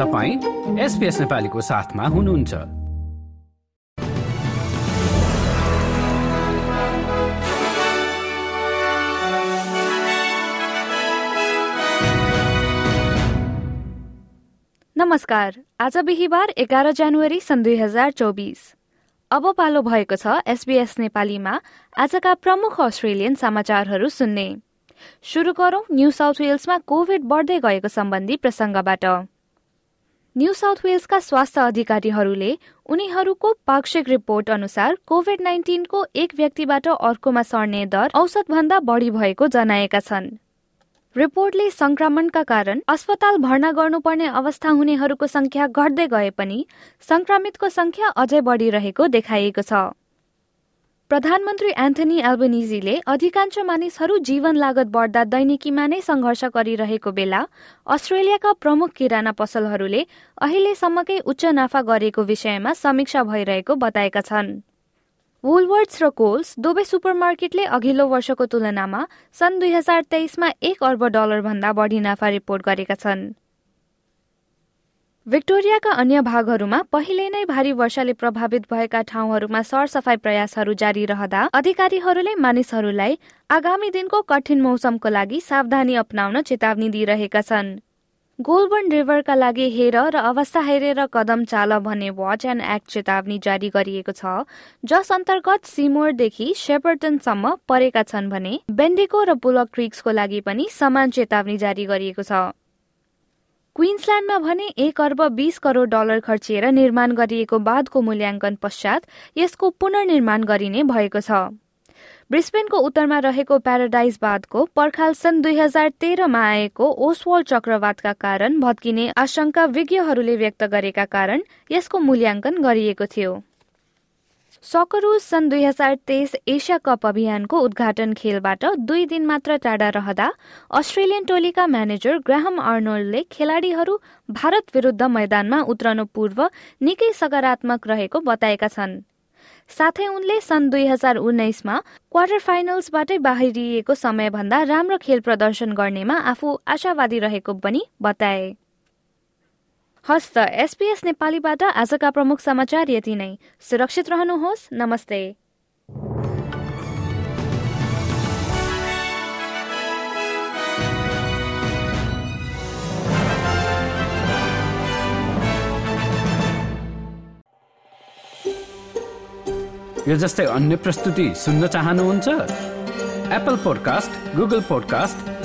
तपाईँ एसपिएस नेपालीको साथमा हुनुहुन्छ। नमस्कार। आज बिहिबार एघार जनवरी सन् दुई हजार चौबिस। अब पालो भएको छ एसबीएस नेपालीमा आजका प्रमुख अस्ट्रेलियन समाचारहरू सुन्ने। शुरू गरौं न्यू साउथ वेल्समा कोभिड बढ्दै गएको सम्बन्धी प्रसंगबाट न्यू साउथ वेल्सका स्वास्थ्य अधिकारीहरूले उनीहरूको पाक्षिक रिपोर्ट अनुसार कोभिड नाइन्टिनको एक व्यक्तिबाट अर्कोमा सर्ने दर औसतभन्दा बढ़ी भएको जनाएका छन्। रिपोर्टले संक्रमणका कारण अस्पताल भर्ना गर्नुपर्ने अवस्था हुनेहरूको संख्या घट्दै गए पनि संक्रमितको संख्या अझै बढ़िरहेको देखाइएको छ। प्रधानमन्त्री एन्थनी एल्बनिजीले अधिकांश मानिसहरू जीवन लागत बढ्दा दैनिकीमा नै संघर्ष गरिरहेको बेला अस्ट्रेलियाका प्रमुख किराना पसलहरूले अहिलेसम्मकै उच्च नाफा गरेको विषयमा समीक्षा भइरहेको बताएका छन्। वुलवर्ड्स र कोल्स दुवै सुपरमार्केटले अघिल्लो वर्षको तुलनामा सन् दुई हजार तेइसमा एक अर्ब डलरभन्दा बढी नाफा रिपोर्ट गरेका छन्। भिक्टोरियाका अन्य भागहरूमा पहिले नै भारी वर्षाले प्रभावित भएका ठाउँहरूमा सरसफाई प्रयासहरू जारी रहँदा अधिकारीहरूले मानिसहरूलाई आगामी दिनको कठिन मौसमको लागि सावधानी अप्नाउन चेतावनी दिइरहेका छन्। गोलबन रिभरका लागि हेर र अवस्था हेरेर कदम चाल भन्ने वाच एन्ड एक्ट चेतावनी जारी गरिएको छ जस अन्तर्गत सिमोरदेखि सेपर्टनसम्म परेका छन् भने बेन्डेको र बुलक क्रिक्सको लागि पनि समान चेतावनी जारी गरिएको छ। क्विन्सल्याण्डमा भने एक अर्ब बीस करोड़ डलर खर्चिएर निर्माण गरिएको बाँधको मूल्याङ्कन पश्चात यसको पुनर्निर्माण गरिने भएको छ। ब्रिस्बेनको उत्तरमा रहेको प्याराडाइज बाँधको पर्खाल सन् दुई हजार तेह्रमा आएको ओसवाल चक्रवातका कारण भत्किने आशंका विज्ञहरूले व्यक्त गरेका कारण यसको मूल्याङ्कन गरिएको थियो। सकरुज सन् दुई हजार तेइस एसिया कप अभियानको उद्घाटन खेलबाट दुई दिन मात्र टाढा रहँदा अस्ट्रेलियन टोलीका म्यानेजर ग्राहम आर्नोल्डले खेलाड़ीहरू भारत विरूद्ध मैदानमा उत्रनु पूर्व निकै सकारात्मक रहेको बताएका छन्। साथै उनले सन् दुई हजार उन्नाइसमा क्वार्टर फाइनल्सबाटै बाहिरिएको समयभन्दा राम्रो खेल प्रदर्शन गर्नेमा आफू आशावादी रहेको पनि बताए। हस्त एसपीएस नेपालीबाट आजका प्रमुख समाचार यति नै। सुरक्षित रहनुहोस् नमस्ते। यो जस्तै अन्य प्रस्तुति सुन्न चाहनुहुन्छ? Apple podcast Google podcast